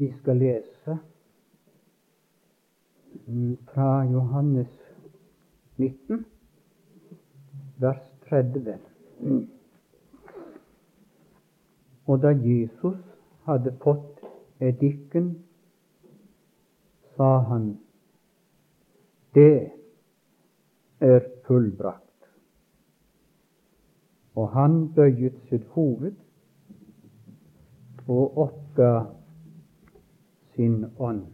Vi skal lese fra Johannes 19, vers 30. Og da Jesus hadde fått edikken, sa han, det er fullbrakt. Og han bøyet sitt hoved og oppga sin ånd.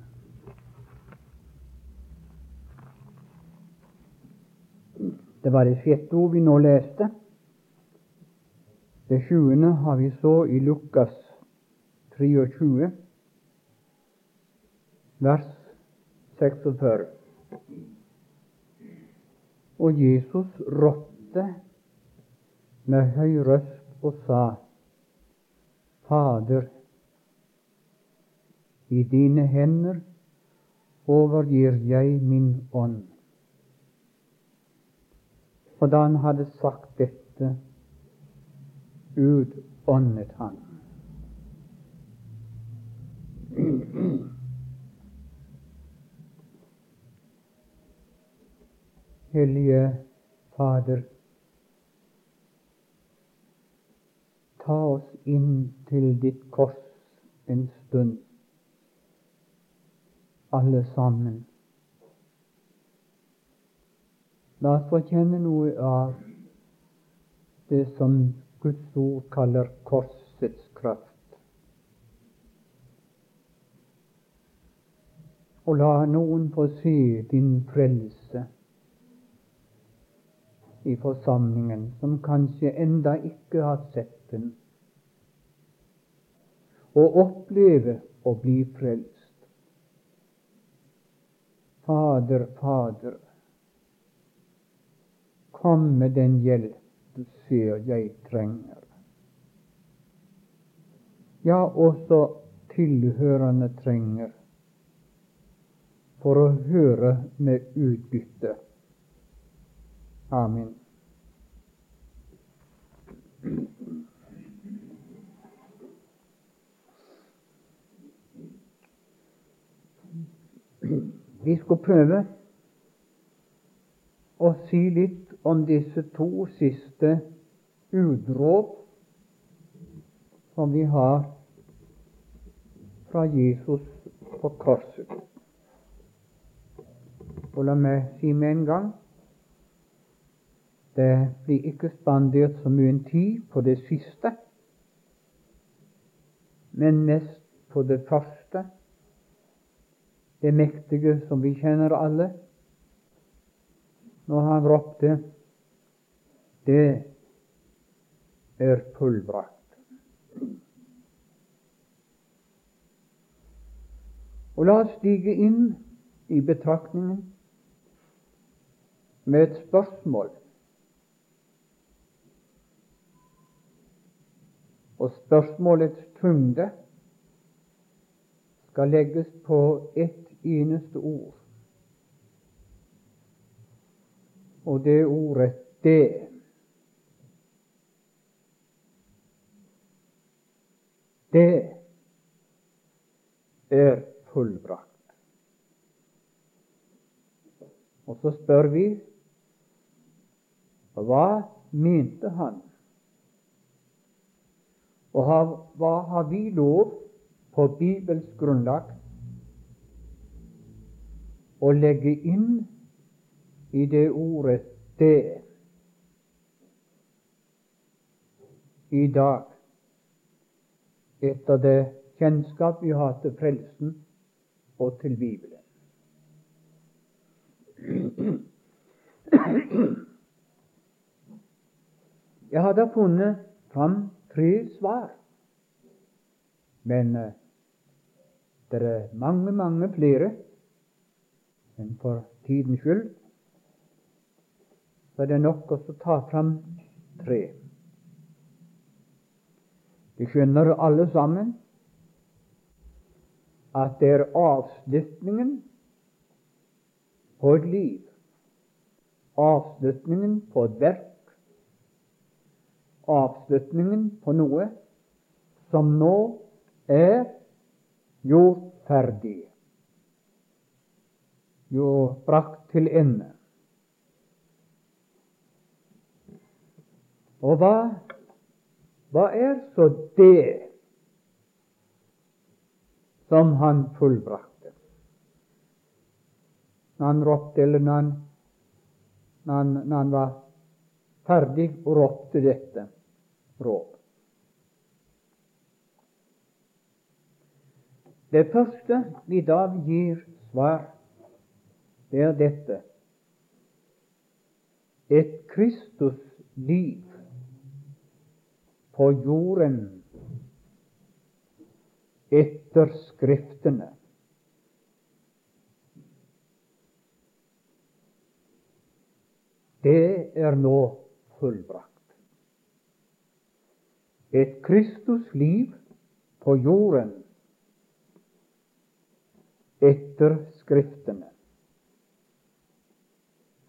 Det var det sjette ord vi nå leste. Det sjuende har vi så i Lukas 23, vers 46. Og Jesus rådte med høy røst og sa, Fader, i dine hender overgir jeg min ånd. Og da han hadde sagt dette, utåndet han. Hellige Fader, ta oss inn til ditt kors en stund alle sammen. La oss få kjenne noe av det som Guds ord kaller korsets kraft. Og la noen få se din frelse i forsamlingen, som kanskje enda ikke har sett den, og oppleve å bli frelst. Fader, Fader, kom med den hjelp du ser jeg trenger. Ja, også tilhørende trenger for å høre med utbytte. Amen. Vi skal prøve å si litt om disse to siste utråd som vi har fra Jesus på korset. Og la meg si med en gang det blir ikke spandert så mye tid på det siste, men mest på det første det mektige som vi kjenner alle, når han ropte det er fullbrakt. Og la oss stige inn i betraktningen med et spørsmål. Og spørsmålets tyngde skal legges på ett eneste ord. Og det ordet 'det'. Det er fullbrakt. Og så spør vi hva mente han? Og hva har vi lov på Bibels grunnlag å legge inn i det ordet 'det' i dag, etter det kjennskap vi har til frelsen og til Bibelen. Jeg har da funnet fram tre svar, men eh, det er mange, mange flere men for tidens skyld så er det nok å ta fram tre. Vi skjønner alle sammen at det er avslutningen på et liv, avslutningen på et verk, avslutningen på noe som nå er gjort ferdig, jo brakt til ende. Og hva, hva er så det som han fullbrakte? Når han ropte, eller når han, når han, når han var ferdig og ropte dette råd. Det første vi da gir svar, det er dette et Kristusliv på jorden etter Skriftene. Det er nå fullbrakt. Et Kristusliv på jorden etter Skriftene.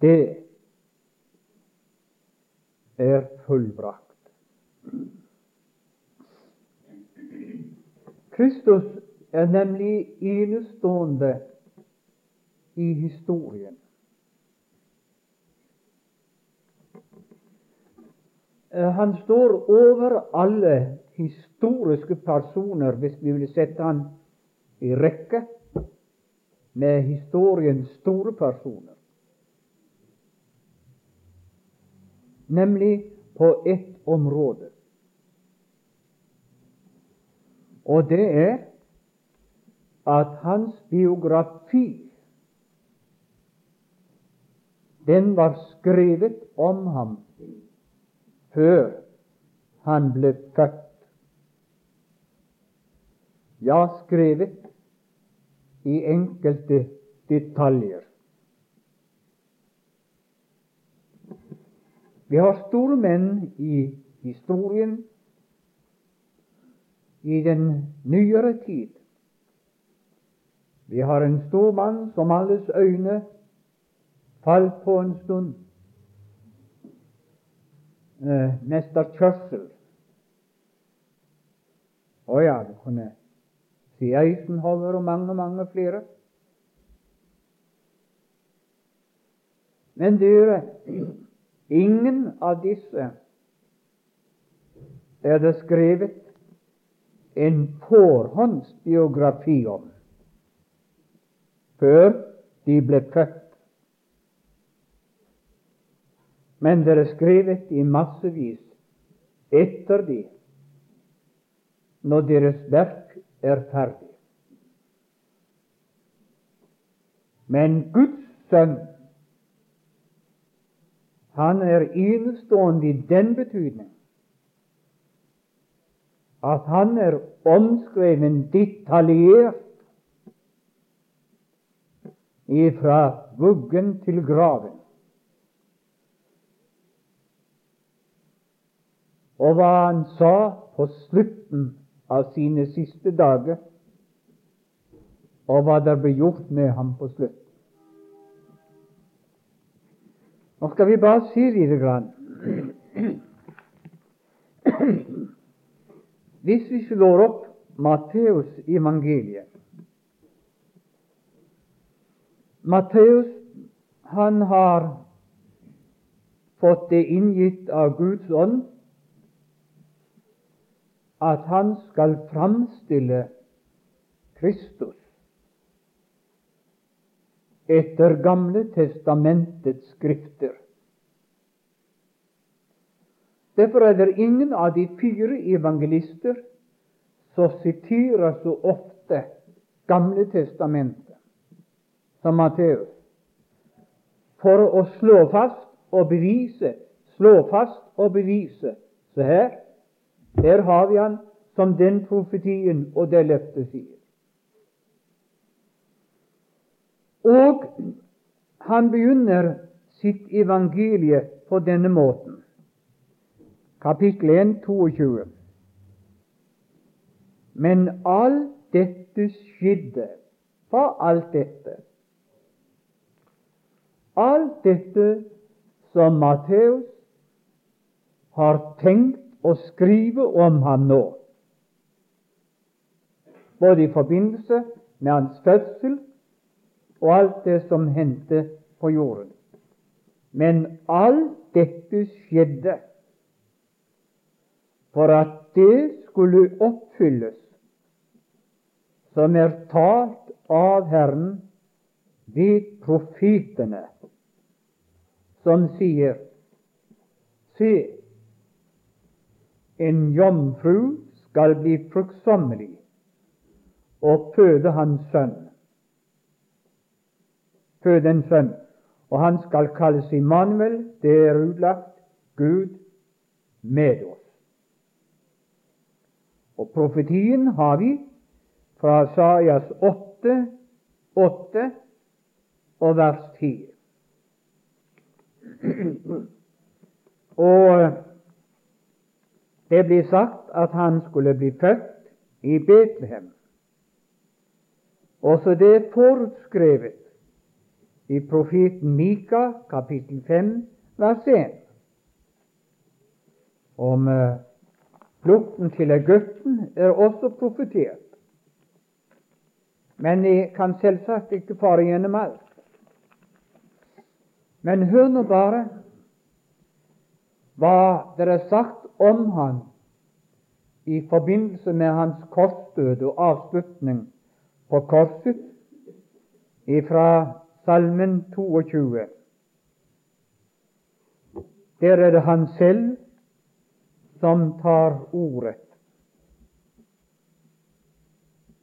Det er fullbrakt. Kristus er nemlig enestående i historien. Eh, han står over alle historiske personer, hvis vi vil sette han i rekke med historiens store personer. Nemlig på ett område. Og det er at hans biografi den var skrevet om ham før han ble født. Ja, skrevet i enkelte detaljer. Vi har store menn i historien i den nyere tid. Vi har en stor mann som alles øyne falt på en stund. Eh, mester Churchill. Å ja, du kunne si Eisenhower og mange, mange flere. Men dere, ingen av disse er det skrevet en forhåndsbiografi om før de ble født. Men det er skrevet i massevis etter de, når deres verk er ferdig. Men Guds sønn, han er enestående i den betydning at han er omskreven detaljert fra vuggen til graven. Og hva han sa på slutten av sine siste dager, og hva det ble gjort med ham på slutt. Nå skal vi bare si lite grann. Hvis vi slår opp Matteus evangeliet Matteus han har fått det inngitt av Guds ånd at han skal framstille Kristus etter Gamle testamentets skrifter. Derfor er det ingen av de fire evangelister som siterer så ofte Gamle testamentet som Matteus, for å slå fast og bevise, slå fast og bevise. Se her, her har vi han som den profetien og det løftet sier. Og han begynner sitt evangelie på denne måten. Kapittel 1, 22. Men alt dette skjedde. Hva alt dette? Alt dette som Matteus har tenkt å skrive om ham nå. både i forbindelse med hans fødsel og alt det som hendte på jorden. Men alt dette skjedde for at det skulle oppfylles som er talt av Herren ved profetene, som sier Se, en jomfru skal bli fruktsommelig og føde hans sønn. Føde en sønn, og han skal kalles Immanuel, det er utlagt Gud med oss. Og profetien har vi fra Sajas 8, 8 og vers 10. Og det blir sagt at han skulle bli født i Betlehem. Også det er forutskrevet i profeten Mika, kapittel 5, vers 1, om uh, flukten til Egypten er også profetert. Men jeg kan selvsagt ikke fare gjennom alt. Men hør nå bare hva det er sagt om han i forbindelse med hans korsdød og avslutning på korset fra Salmen 22. Der er det han selv som tar ordet.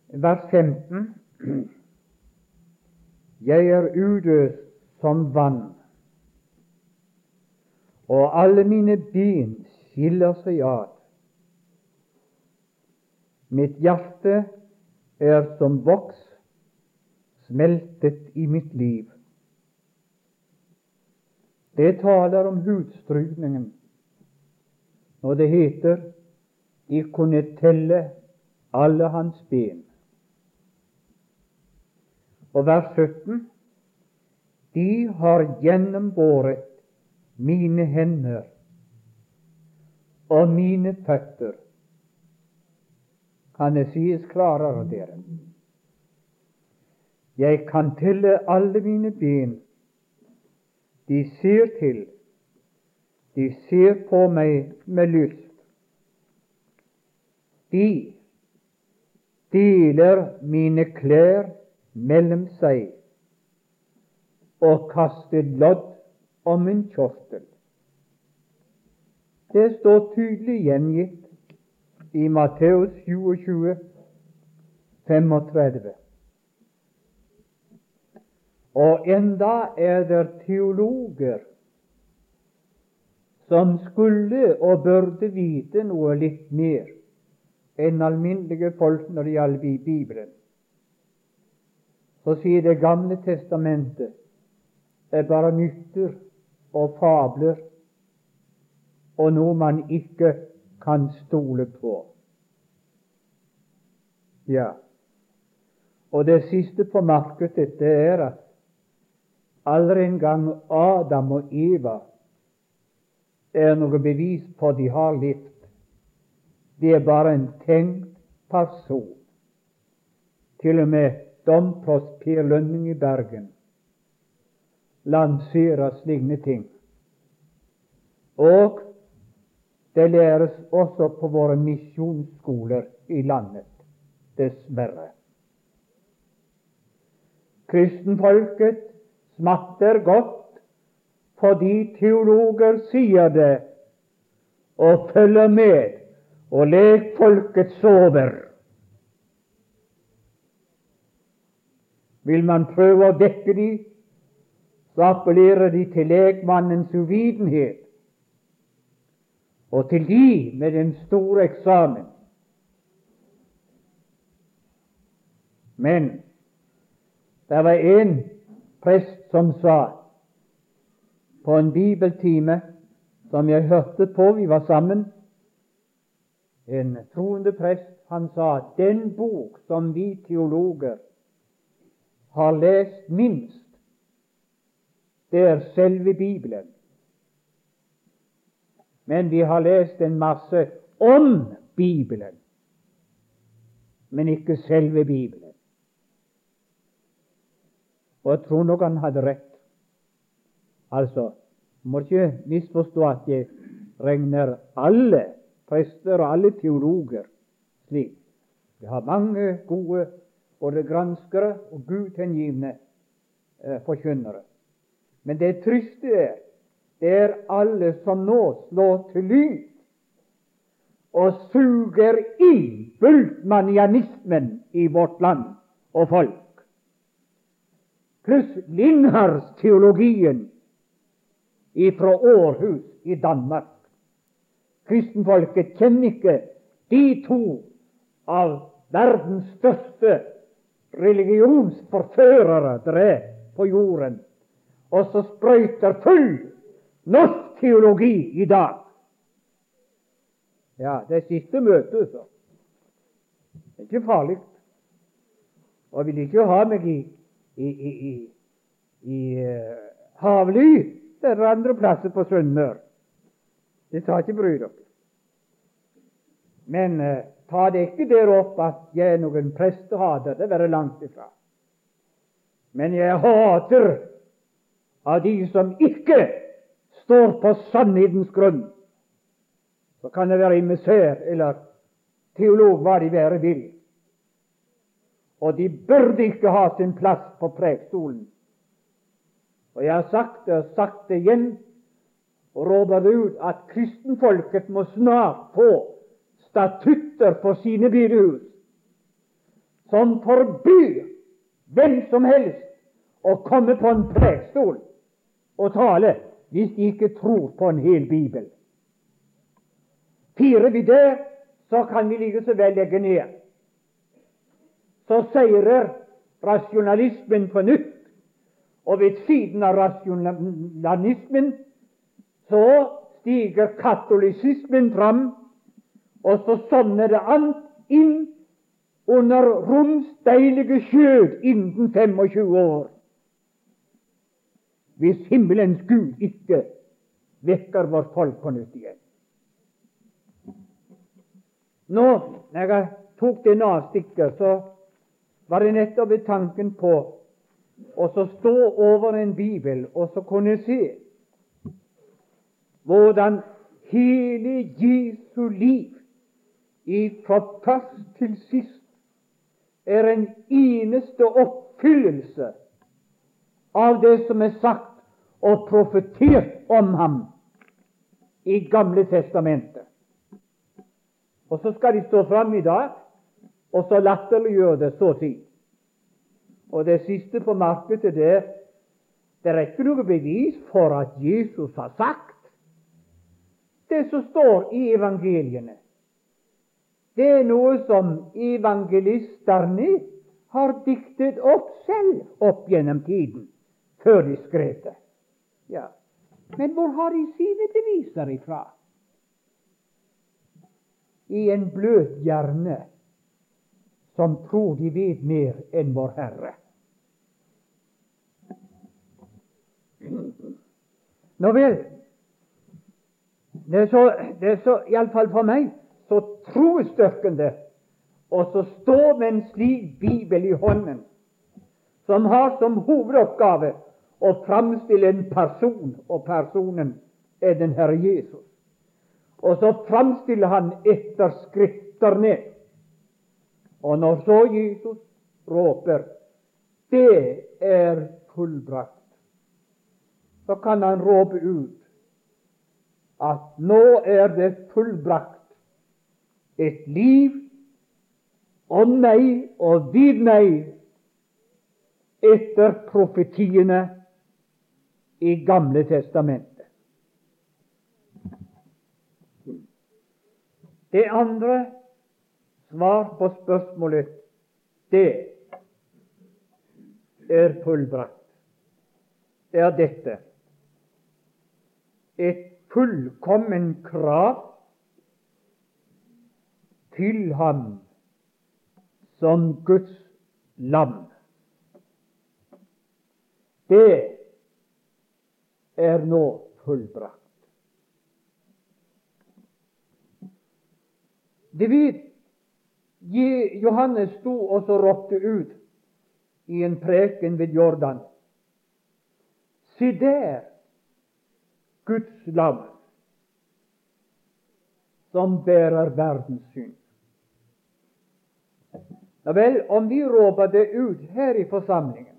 Vers 15. Jeg er udøst som vann og alle mine ben skiller seg ad. Mitt hjerte er som voks smeltet i mitt liv. Det taler om hudstrykningen når det heter de kunne telle alle hans ben. Og vers 17 De har gjennombåret mine hender og mine føtter. Kan det sies klarere, dere? Jeg kan telle alle mine ben. De ser til, de ser på meg med lyst. De deler mine klær mellom seg og kaster lodd om en kjortel. Det står tydelig gjengitt i Matteus 27, 35. Og enda er det teologer som skulle og burde vite noe litt mer enn alminnelige folk når det gjelder Bibelen. Så sier Det gamle testamentet er bare myter og fabler og noe man ikke kan stole på. Ja, og det siste på markedet det er at aldri engang Adam og Eva er noe bevis på at de har levd. Det er bare en tenkt person. Til og med domprost Per Lønning i Bergen lanserer slike ting. Og det læres også på våre misjonsskoler i landet, dessverre. Kristenfolket smatter godt fordi teologer sier det, og følger med, og lekfolket sover. Vil man prøve å dekke de, så appellerer de til lekmannens uvitenhet og til de med den store eksamen. Men det var en prest som sa på en bibeltime som jeg hørte på, vi var sammen En troende prest han sa den bok som vi teologer har lest minst, det er selve Bibelen. Men vi har lest en masse om Bibelen. men ikke selve Bibelen. Og jeg tror nok han hadde rett. Altså, må ikke misforstå at jeg regner alle prester og alle teologer slik. Vi har mange gode både granskere og gudhengivne eh, forkynnere. Men det triste er det er alle som nå slår til lyd og suger inn bultmanianismen i vårt land og folk, pluss Lindhards-teologien fra Århus i Danmark. Kristenfolket kjenner ikke de to av verdens største religionsforførere dere er på jorden, og så sprøyter full norsk teologi i dag. Ja, det er siste møte, så. Det er ikke farlig. Og vil ikke ha meg i, i, i, i, i uh, Havly eller andre plasser på Sunnmøre. Det sa ikke bry dere. Men uh, ta det ikke der opp at jeg er noen prestehater. Det er langt ifra. Men jeg hater av de som ikke står på sannhetens grunn. Så kan det være emissær eller teolog, hva de være vil. Og de burde ikke ha sin plass på prekestolen. Og jeg har sagt det og sagt det igjen, og råder det ut at kristenfolket må snart få statutter for sine bedehus som forbyr hvem som helst å komme på en prekestol og tale hvis de ikke tror på en hel bibel. Firer vi det, så kan vi like så vel legge ned. Så seirer rasjonalismen på nytt, og ved siden av rasjonalismen så stiger katolisismen fram og så sovner det an inn under Roms deilige skjød innen 25 år. Hvis himmelens Gud ikke vekker vårt folk på nytt igjen. Nå, når jeg tok det avstikket, så var det nettopp ved tanken på å stå over en bibel og så kunne se hvordan hele Jesu liv fra først til sist er en eneste oppfyllelse av det som er sagt og profetert om ham i Gamle testamentet. Og så skal de stå fram i dag og så latterliggjøre det så tid. Og det siste på markedet det, det er ikke noe bevis for at Jesus har sagt det som står i evangeliene. Det er noe som evangelistene har diktet opp selv opp gjennom tiden, før de skrev det. Ja. Men hvor har de sine beviser ifra? I en bløt hjerne som tror de vet mer enn Vår Herre. Nå vel, det er så, det er så iallfall for meg så troestyrkende å stå med en slik bibel i hånden, som har som hovedoppgave å framstille en person, og personen er den Herre Jesus. Og så framstiller han etter Skrifterne. Og når så Jesus råper 'Det er fullbrakt', så kan han råpe ut at nå er det fullbrakt et liv om meg og vid meg etter profetiene i Gamle testamentet. Det andre svar på spørsmålet det er fullbrakt. Er dette et fullkommen krav til ham som Guds lam. Det er nå fullbrakt. Det vet Johannes sto og så ropte ut i en preken ved Jordan. Se der, Guds lam, som bærer verdens synd. Ja vel, om vi råper det ut her i forsamlingen,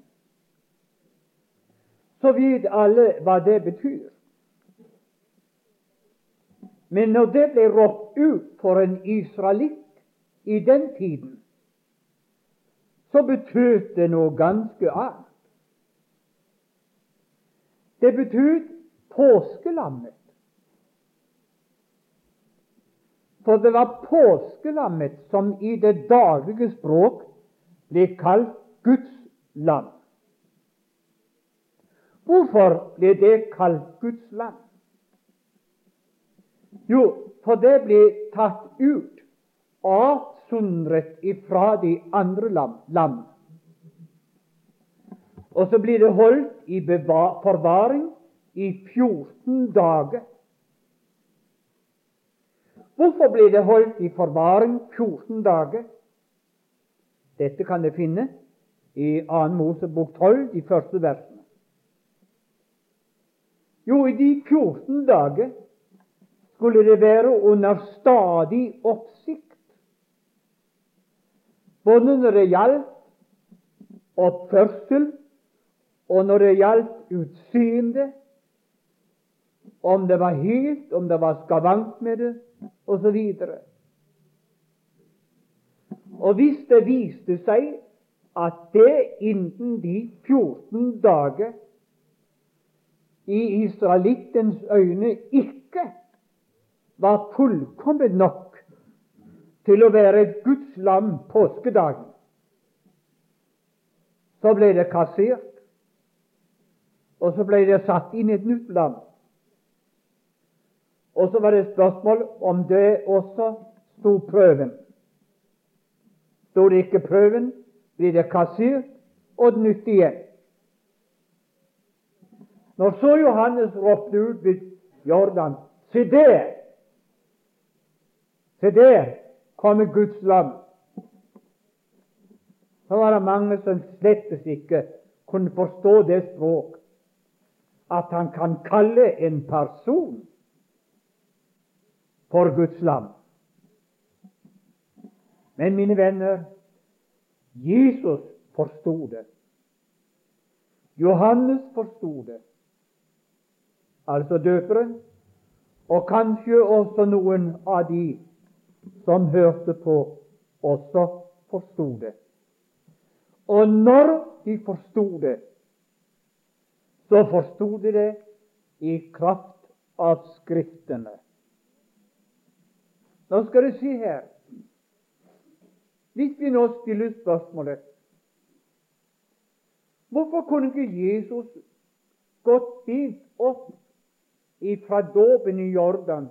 så vet alle hva det betyr. Men når det ble ropt ut for en israelitt i den tiden, så betød det noe ganske annet. Det betød påskelammet. For det var påskelammet som i det daglige språk ble kalt Guds lam. Hvorfor ble det kalt Guds lam? Jo, for det ble tatt ut, avsondret ifra de andre lam. Og så blir det holdt i forvaring i 14 dager. Hvorfor blir det holdt i forvaring 14 dager? Dette kan du finne i 2. Mosebok 12, de første versene. Jo, i de 14 dager skulle det være under stadig oppsikt, både når det gjaldt oppførsel og når det gjaldt utseende, om det var helt, om det var skavank med det, osv. Og, og hvis det viste seg at det innen de 14 dager i israelittens øyne ikke var fullkomment nok til å være et Guds lam påskedagen, så ble det kassert. Og så ble det satt inn et nytt lam. Og så var det spørsmål om det også sto prøven. Sto det ikke prøven, blir det kassert og nytt igjen. Når så Johannes ropte ut ved Jordan Se der! Se der kommer Guds lam. Så var det mange som slettes ikke kunne forstå det språk at han kan kalle en person for Guds lam. Men mine venner, Jesus forsto det. Johannes forsto det, altså døperen, og kanskje også noen av de som hørte på, også forsto det. Og når de forsto det, så forsto de det i kraft av Skriftene. Nå skal du skje her Hvis vi nå stiller spørsmålet Hvorfor kunne ikke Jesus gått fint opp fra dåpen i Jordan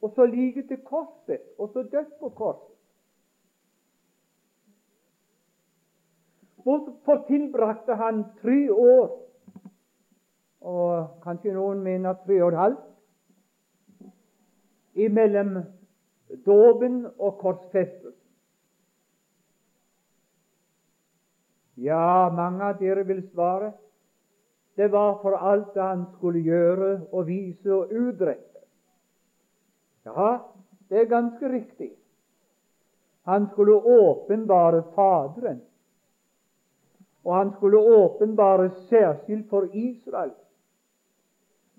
og så like til korset, og så dødt på korset? Hvorfor tilbrakte han tre år, og kanskje noen mener tre og et halvt, imellom dåpen og korsfestelsen? Ja, mange av dere vil svare det var for alt han skulle gjøre og vise og utrette. Ja, det er ganske riktig. Han skulle åpenbare Faderen og han skulle åpenbare særskilt for Israel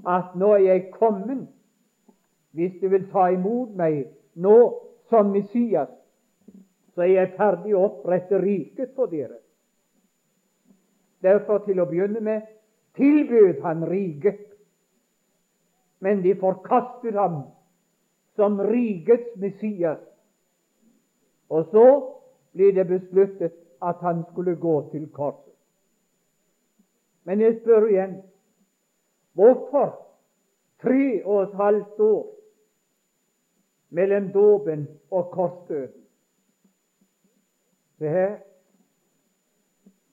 at nå er jeg kommet, hvis du vil ta imot meg nå som Messias, så er jeg ferdig å opprette riket for dere. Derfor, til å begynne med, tilbød han riket, men de forkastet ham som rikets Messias. Og så ble det besluttet at han skulle gå til korset. Men jeg spør igjen hvorfor tre og et halvt år mellom dåpen og korsdøden? Se her.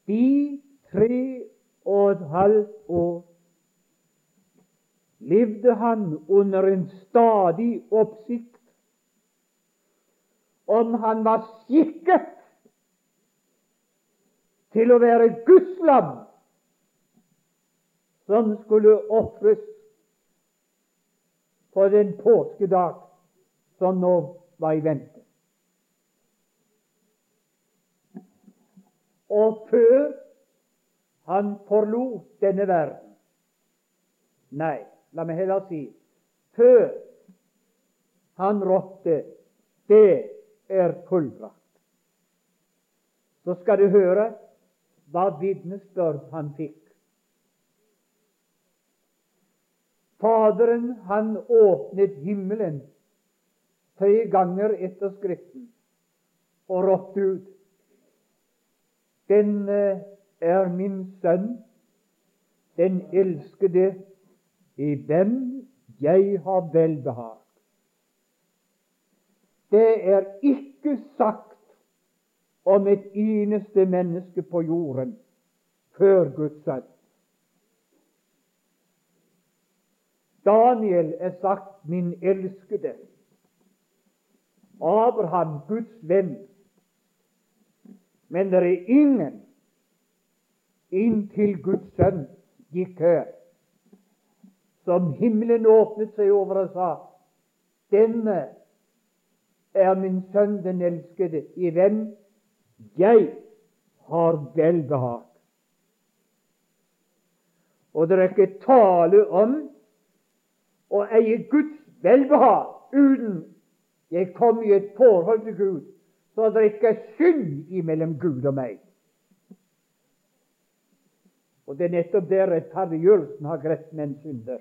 De tre og et halvt år levde han under en stadig oppsikt om han var skikket til å være Guds lam som skulle ofres på den påskedag som nå var i vente. Og før han forlot denne verden Nei, la meg heller si før han rådte det er fullbrakt. Så skal du høre hva vitnesbyrd han fikk. Faderen, han åpnet himmelen tre ganger etter Skriften og ropte ut Denne er min sønn, den elskede, i hvem jeg har velbehag. Det er ikke sagt om et eneste menneske på jorden før Guds sønn. Daniel er sagt 'min elskede'. Abraham Guds venn. Men det er ingen inntil Guds sønn gikk her, som himmelen åpnet seg over og sa 'Denne er min sønn den elskede, i hvem jeg har velbehag. Og det er ikke tale om å eie Guds velbehag uten jeg kom i et forhold til Gud, så det ikke er synd imellom Gud og meg. Og det er nettopp der rettferdiggjørelsen har greit med en synder.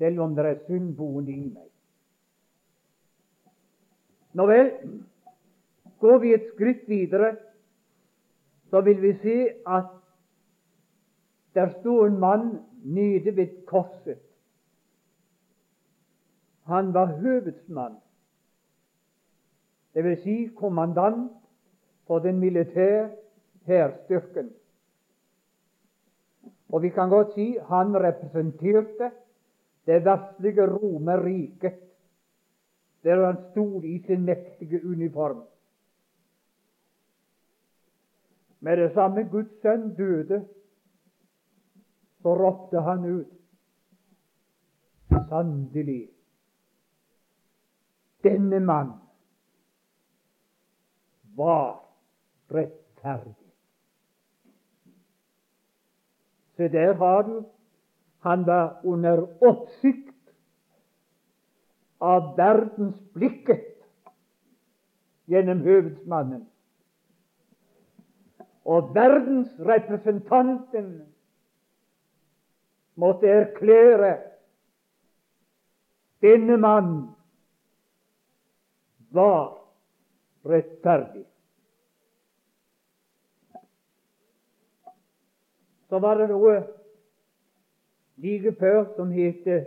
Selv om det er synd boende i meg. Nå vel, Går vi et skritt videre, så vil vi se at der sto en mann nede ved korset. Han var høvedsmann, dvs. Si kommandant for den militære hærstyrken. Og vi kan godt si han representerte det verslige Romerriket, der han stod i sin mektige uniform. Med det samme Guds sønn døde, så ropte han ut Sannelig, denne mann var rettferdig. Se, der har du Han var under oppsikt av verdensblikket gjennom høvedsmannen og verdensrepresentanten måtte erklære denne mann var rettferdig. Så var det noe like før som heter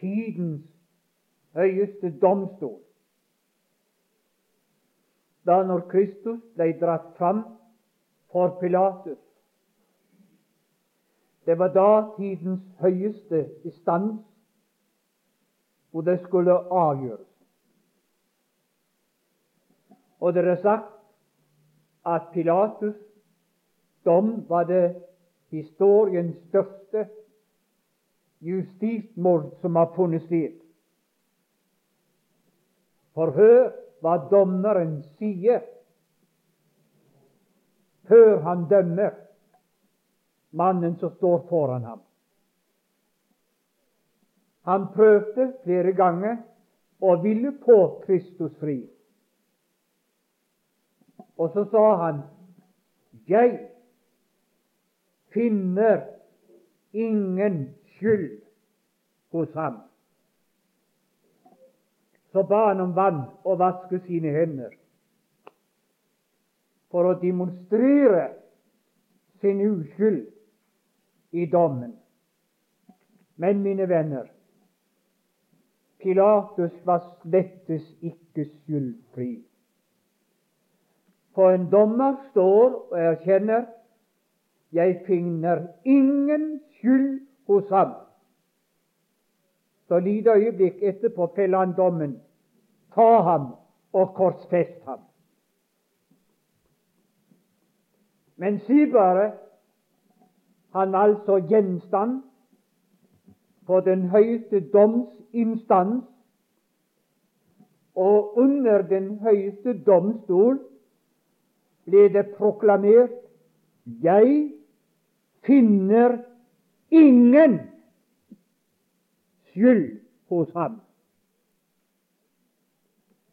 tidens høyeste domstol. Da når Kristus ble dratt fram for Pilatus. Det var da tidens høyeste instans hvor det skulle avgjøres. Og det er sagt at Pilatus' dom var det historiens største justismord som har funnet sted. For hør hva dommeren sier før han dømmer mannen som står foran ham. Han prøvde flere ganger og ville få Kristus fri. Og så sa han, 'Jeg finner ingen skyld hos ham.' Så ba han om vann og vaske sine hender for å demonstrere sin uskyld i dommen. Men, mine venner, Pilatus var slettes ikke skyldfri. For en dommer står og erkjenner jeg finner ingen skyld hos ham. Så lite øyeblikk etterpå feller han dommen ta ham og korsfest ham. Men si bare han altså gjenstand for den høyeste domsinstans, og under den høyeste domstol ble det proklamert jeg finner ingen skyld hos ham.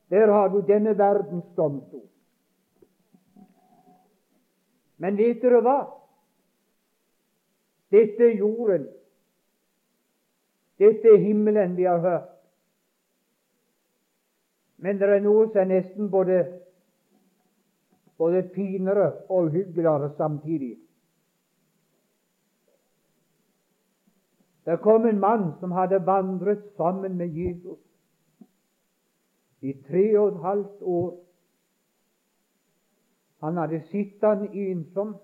Der har du denne verdens domstol. Men vet dere hva? Dette er jorden. Dette er himmelen vi har hørt. Men det er noe som er nesten både, både finere og hyggeligere samtidig. Det kom en mann som hadde vandret sammen med Jesus i tre og et halvt år. Han hadde sittet ensom.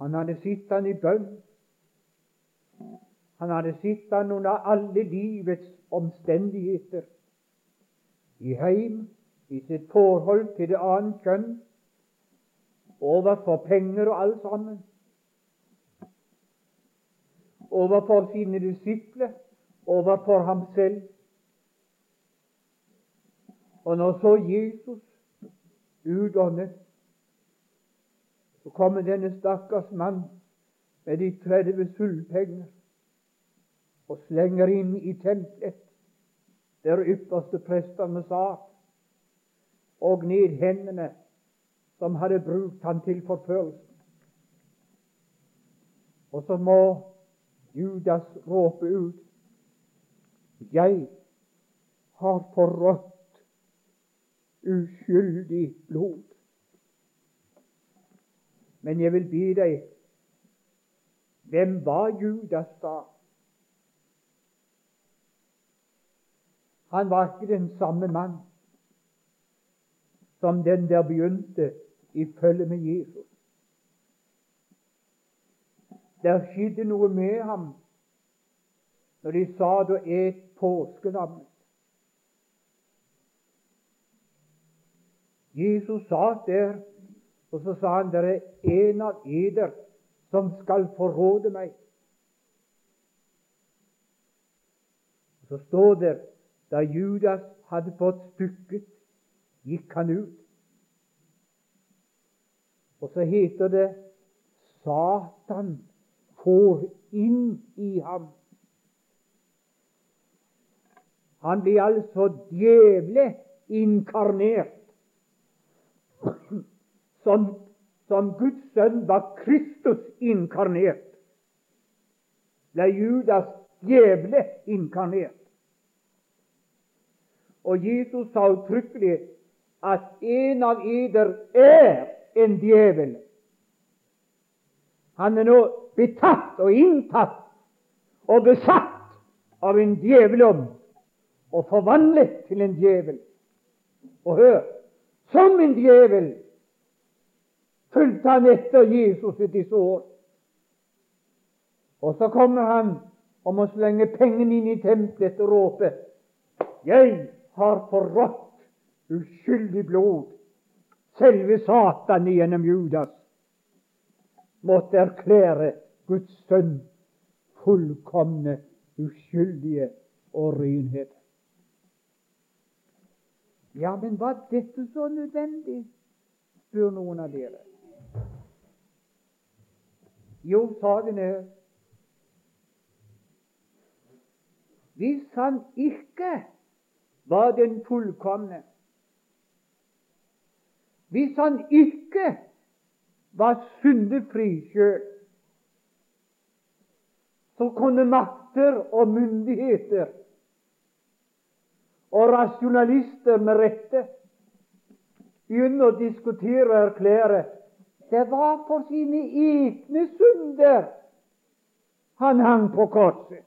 Han hadde sittet i bønn. Han hadde sittet under alle livets omstendigheter. I heim, i sitt forhold til det annet kjønn, overfor penger og alt sammen. Overfor sine disipler, overfor ham selv. Og når så Jesus utåndet, så kommer denne stakkars mann med de 30 sølvpenger og slenger inn i tempelet der ypperste prestene satt, og ned hendene som hadde brukt han til forførelsen. Og så må Judas råpe ut Jeg har forrådt uskyldig blod. Men jeg vil be deg hvem var Judas da? Han var ikke den samme mann som den der begynte i følge med Jesus. Der skjedde noe med ham når de satt og et påskelammet. Jesus satt der og så sa han, det er en av eder som skal forråde meg. Så står det da Judas hadde fått stykket, gikk han ut. Og så heter det Satan får inn i ham. Han blir altså djevle inkarnert som, som Guds sønn var Kristus inkarnert, ble Judas djevle inkarnert. Og Jesus sa uttrykkelig at en av eder er en djevel. Han er nå betatt og inntatt og besatt av en djevelom og forvandlet til en djevel. Og hør, som en djevel fulgte han etter Jesus i disse år. Og så kommer han og må slenge pengene inn i tempelet og råpe Jeg har forrådt uskyldig blod. Selve Satan gjennom Judas måtte erklære Guds sønn fullkomne, uskyldige og renhet. Ja, men var dette så nødvendig, spør noen av dere. Jo, saken er Hvis han ikke var den fullkomne, hvis han ikke var syndefri sjøl, så kunne makter og myndigheter og rasjonalister med rette begynne å diskutere og erklære det var for sine egne synder han hang på korset.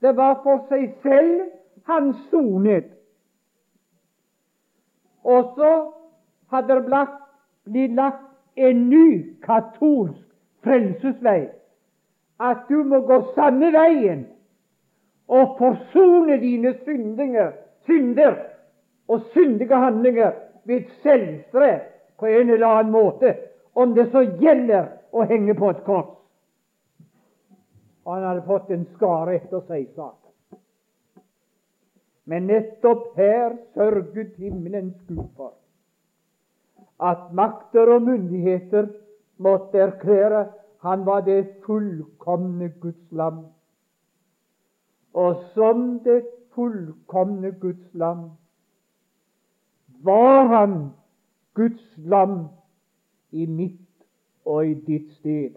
Det var for seg selv han sonet. Og så hadde det blitt lagt en ny katolsk frelsesvei. At du må gå samme veien og forsone dine syndinger synder og syndige handlinger ved selvstre på en eller annen måte, om det så gjelder å henge på et kors. Og han hadde fått en skare etter seg, Satan. Men nettopp her sørget himmelens Gud for at makter og myndigheter måtte erklære han var det fullkomne Guds lam. Og som det fullkomne Guds lam var han Guds lam i mitt og i ditt sted.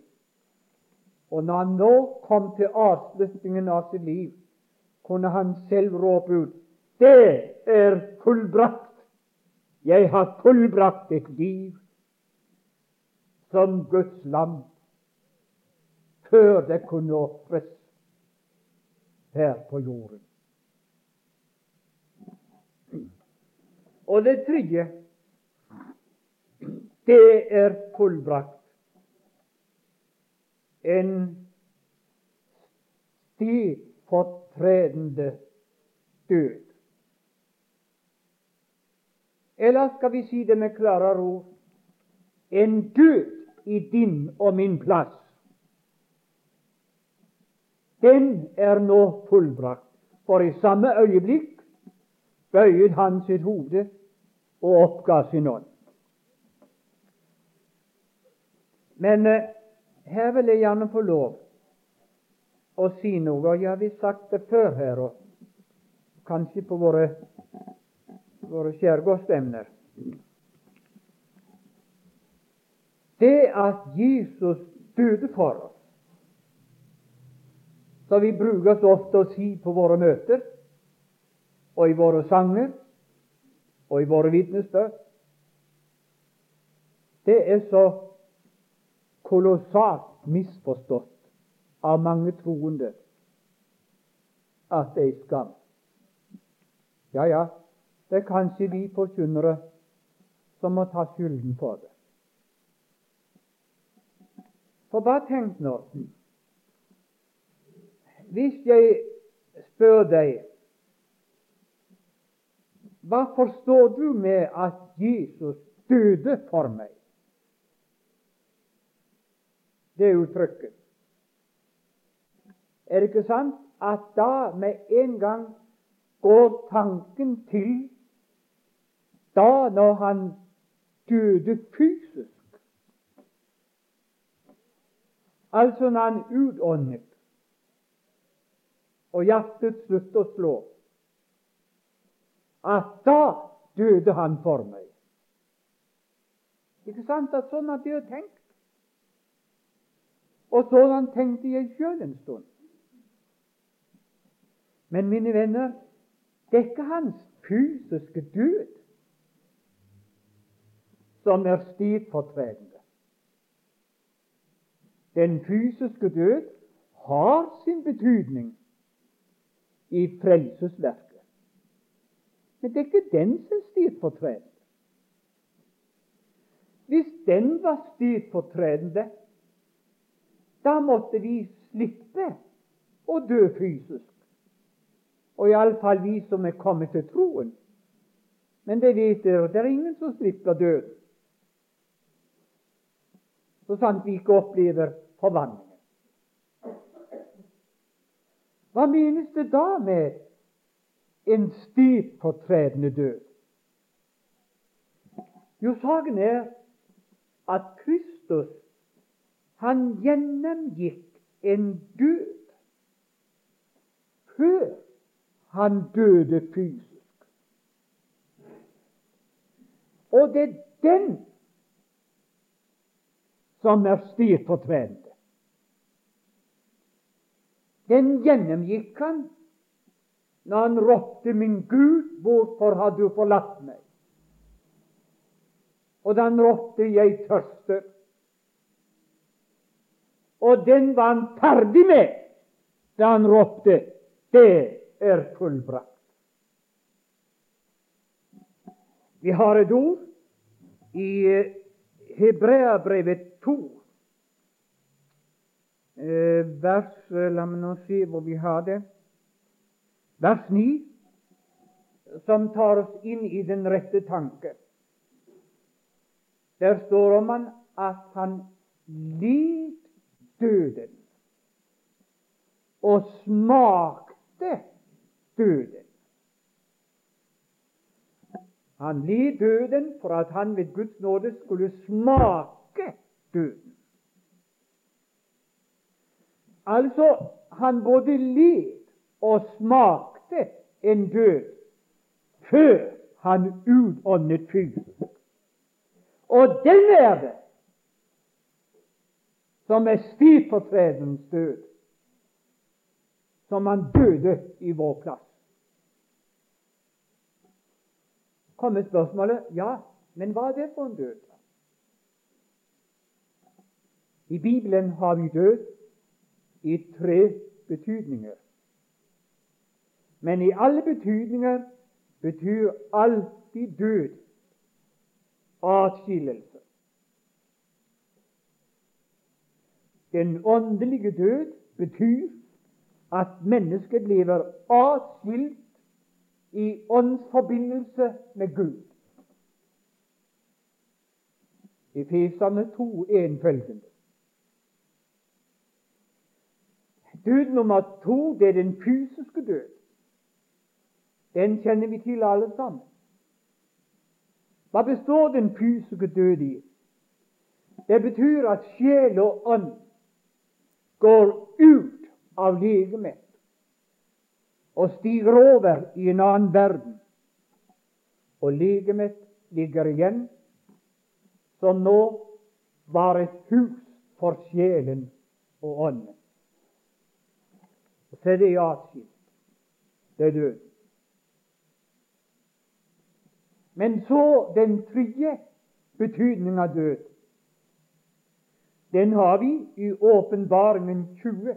Og når han nå kom til avslutningen av sitt liv, kunne han selv råpe ut Det er fullbrakt! Jeg har fullbrakt et liv som Guds lam før det kunne ofres her på jorden. Og det tredje, det er fullbrakt. En stedfortredende død. Eller skal vi si det med klarere ord en død i din og min plass. Den er nå fullbrakt. For i samme øyeblikk bøyet han sitt hode og oppga sin ånd. Men eh, her vil jeg gjerne få lov å si noe, jeg har visst sagt det før her, og kanskje på våre, våre skjærgårdsemner. Det at Jesus døde for oss, som vi bruker så ofte å si på våre møter, og i våre sanger og i våre vitnesbyrd. Det er så kolossalt misforstått av mange troende at det er skam. Ja, ja, det er kanskje vi forkynnere som må ta skylden for det. For bare tenk nå Hvis jeg spør deg hva forstår du med at Jesus døde for meg? Det uttrykket. Er det ikke sant at da med en gang går tanken til da når han døde fysisk? Altså når han utåndet og hjertet sluttet å slå at da døde han for meg. Ikke sant at sånn hadde jeg tenkt? Og sånn tenkte jeg sjøl en stund. Men mine venner, det er ikke hans fysiske død som er stedfortredende. Den fysiske død har sin betydning i frelsesverket. Men det er ikke den som er stedfortredende. Hvis den var stedfortredende, da måtte vi slippe å dø fysisk. Og iallfall vi som er kommet til troen. Men det vet dere, det er ingen som slipper døden. Så sant vi ikke opplever forvandlingen. Hva menes det da med en stedfortredende død. Jo, saken er at Kristus han gjennomgikk en død før han døde fysisk. Og det er den som er stedfortredende. Den gjennomgikk han når han ropte 'Min Gud, hvorfor har du forlatt meg?' Og da han ropte 'Jeg tørster'. Og den var han ferdig med da han ropte 'Det er fullbrakt'. Vi har et ord i eh, Hebreabrevet 2, eh, vers La meg nå se hvor vi har det vers 9. som tar oss inn i den rette tanke. Der står om han at han lid døden og smakte døden. Han led døden for at han ved Guds nåde skulle smake døden. Altså, han både led og smakte en død før han utåndet fysisk. Og den er det som er stedfortredens død, som han døde i vår plass. Kommer spørsmålet ja, men hva er det for en død? I Bibelen har vi død i tre betydninger. Men i alle betydninger betyr alltid død atskillelse. Den åndelige død betyr at mennesket lever atskilt i åndsforbindelse med Gud. I Efesane 2,1 følgende. Død nummer to, det er den fysiske død. Den kjenner vi til alle sammen. Hva består den fysiske død i? Det betyr at sjel og ånd går ut av legemet og stiger over i en annen verden. Og legemet ligger igjen, som nå var et hus for sjelen og ånden. Så er det atskilt. Det er død. Men så den tredje betydning av død. Den har vi i Åpenbaringen 20.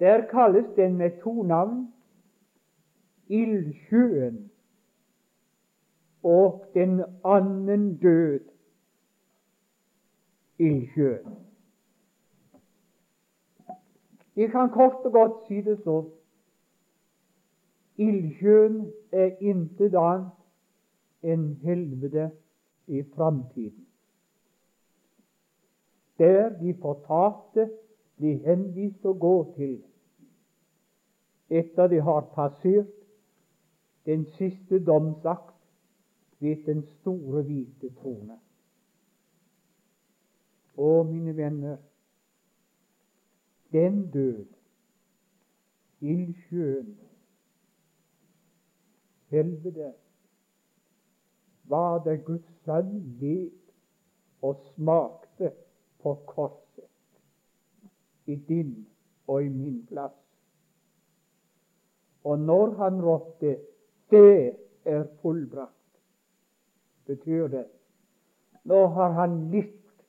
Der kalles den med to navn ildsjøen og den annen død, ildsjøen. Vi kan kort og godt si det så. Ildsjøen er intet annet enn helvete i framtiden. Der de fortapte blir henvist å gå til etter de har passert den siste domsakt ved den store, hvite trone. Å, mine venner, den død, ildsjøen, helvete, var det Guds sønn led og smakte på korset i din og i min plass. Og når han ropte 'Det er fullbrakt', betyr det nå har han litt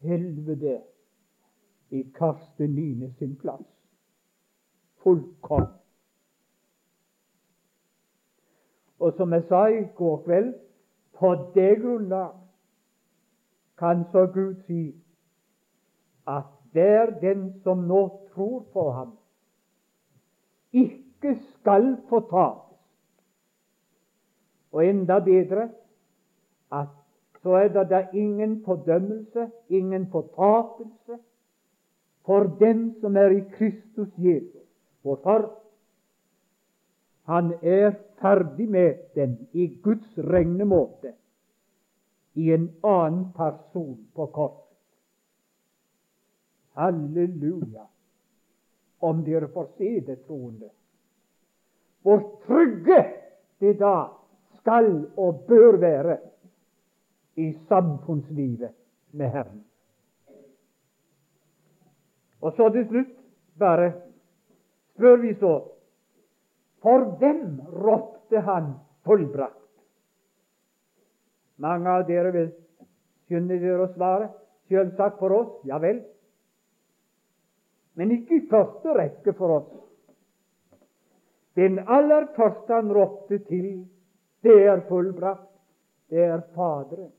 helvete i Karsten Line sin plass. Fullkomment. Og som jeg sa i går kveld, på det grunnlag kan så Gud si at hver den som nå tror på ham, ikke ikke skal fortapes. Og enda bedre at så er det da ingen fordømmelse, ingen fortapelse, for den som er i Kristus Jesus. Hvorfor? Han er ferdig med den i Guds regnemåte i en annen person på korset. Halleluja! Om dere får se det, troende hvor trygge det da skal og bør være i samfunnslivet med Herren. Og så til slutt bare spør vi så For hvem ropte han fullbrakt? Mange av dere vil skynde dere å svare. Selvsagt for oss, ja vel. Men ikke i første rekke for oss. Den aller første han ropte til, det er fullbrakt. Det er Faderen.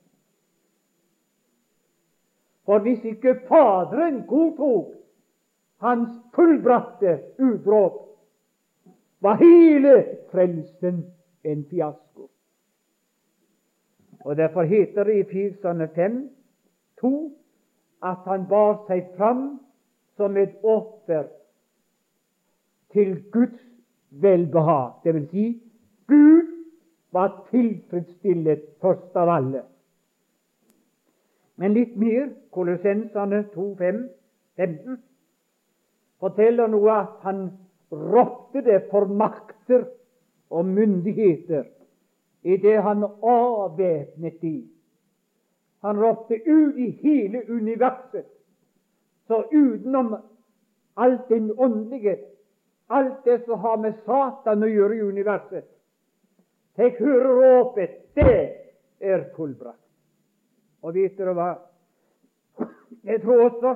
For hvis ikke Faderen godtok hans fullbrakte utråd var hele frelsen en fiasko. Og Derfor heter det i Efeserne 5, 2, at han bar seg fram som et offer til Guds velbehag. Det vil si, Gud var tilfredsstillet først av alle. Men litt mer. Kolossensene 2.5, 15 forteller noe at han ropte det for makter og myndigheter i det han avvæpnet de. Han ropte ut i hele universet. Så utenom alt den åndelige, alt det som har med Satan å gjøre i universet tek høre ropet Det er fullbrakt. Og vet dere hva? Jeg tror også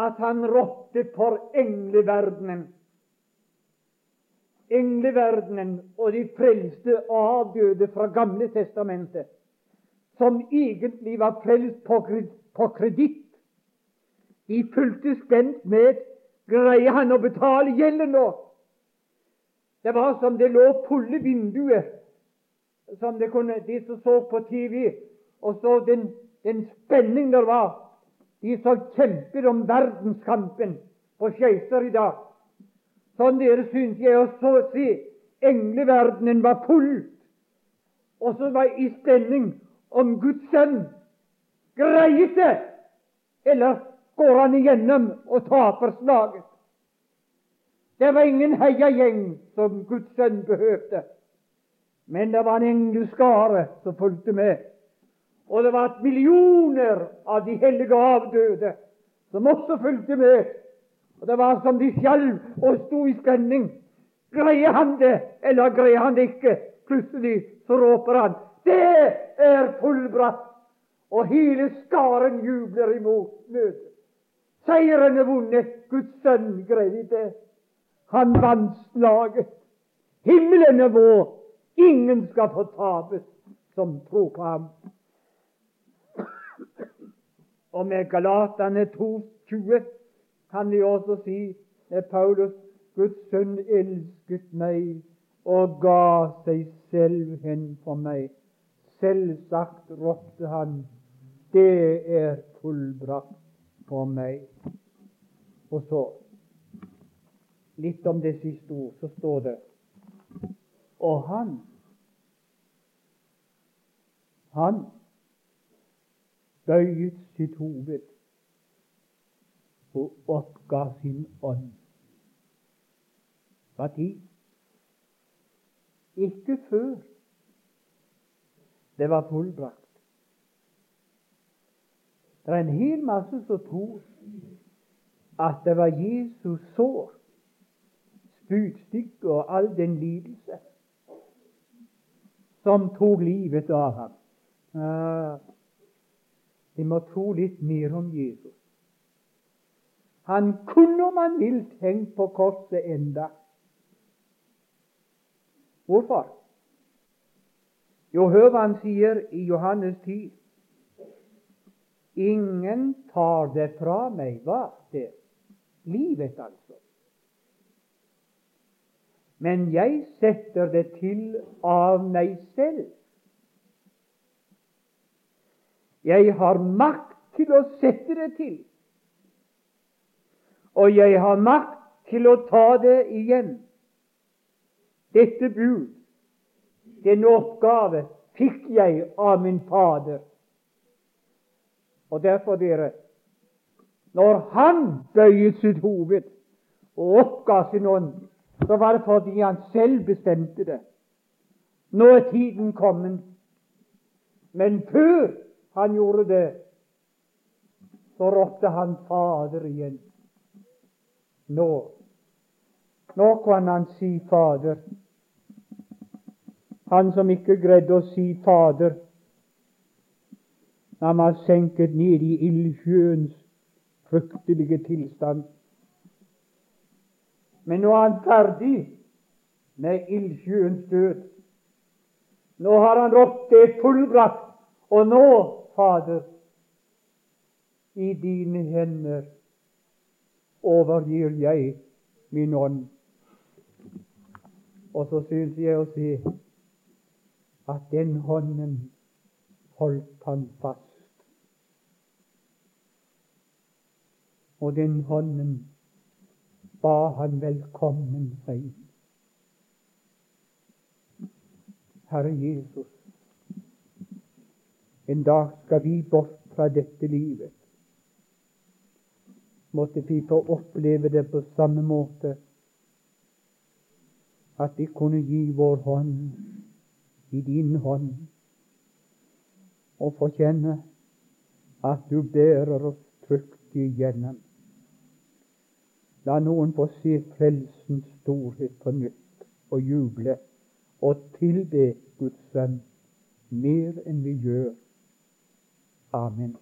at han ropte for engleverdenen. Engleverdenen og de frelste avdøde fra Gamle testamentet, som egentlig var frelst på kreditt, de fulgte spent med Greier han å betale gjelden nå? Det var som det lå fulle vinduer, som det kunne, de som så på TV, og så den, den spenning der var de som kjemper om verdenskampen på skøyter i dag. Sånn dere syns jeg å se engleverdenen var full, og så var i spenning om Guds sønn greier det, eller går han igjennom og taper slaget. Det var ingen heiagjeng som Guds sønn behøvde, men det var en engleskare som fulgte med. Og det var millioner av de hellige avdøde som også fulgte med. Og Det var som de skjalv og sto i spenning. Greier han det, eller greier han det ikke? Plutselig så råper han Det er fullbratt! Og hele skaren jubler imot møtet. Seieren er vunnet. Guds sønn greide det. Han vant slaget. Himmelen er vår. Ingen skal få tapes som tror på ham. Og med Galatane 2,20 kan vi også si med Paulus Guds sønn elsket meg og ga seg selv hen for meg. Selvsagt ropte han, det er fullbrakt for meg. Og så litt om det siste ord, så står det Og han han bøyet sitt hoved og oppga sin ånd. Hva tid? Ikke før det var fullbrakt. Det er en hel masse som tror at det var Jesus sår, spydstykke og all den lidelse som tok livet av ham. Vi må tro litt mer om Jesus. Han kunne, om han vil, tenkt på korset enda. Hvorfor? Jo, hør hva han sier i Johannes 10. Ingen tar det fra meg. Hva? Det livet, altså. Men jeg setter det til av meg selv. Jeg har makt til å sette det til. Og jeg har makt til å ta det igjen. Dette bud, denne oppgave, fikk jeg av min Fader. Og derfor, dere, når han bøyet sitt hoved og oppga sin ånd, så var det fordi han selv bestemte det. Nå er tiden kommet. Men før han gjorde det, så ropte han Fader igjen. Nå Nå kan han si Fader. Han som ikke greide å si Fader han var senket ned i ildsjøens fryktelige tilstand. Men nå er han ferdig med ildsjøens død. Nå har han rått det fullbrakt, og nå Fader, i dine hender overgir jeg min ånd. Og så syns jeg å se at den hånden holdt han fast. Og den hånden ba han velkommen regn. Herre Jesus, en dag skal vi bort fra dette livet. Måtte vi få oppleve det på samme måte, at vi kunne gi vår hånd i din hånd, og få kjenne at du bærer oss trygt igjennom. La noen få se frelsens storhet på nytt og juble og tilbe Guds sønn mer enn vi gjør. Amen.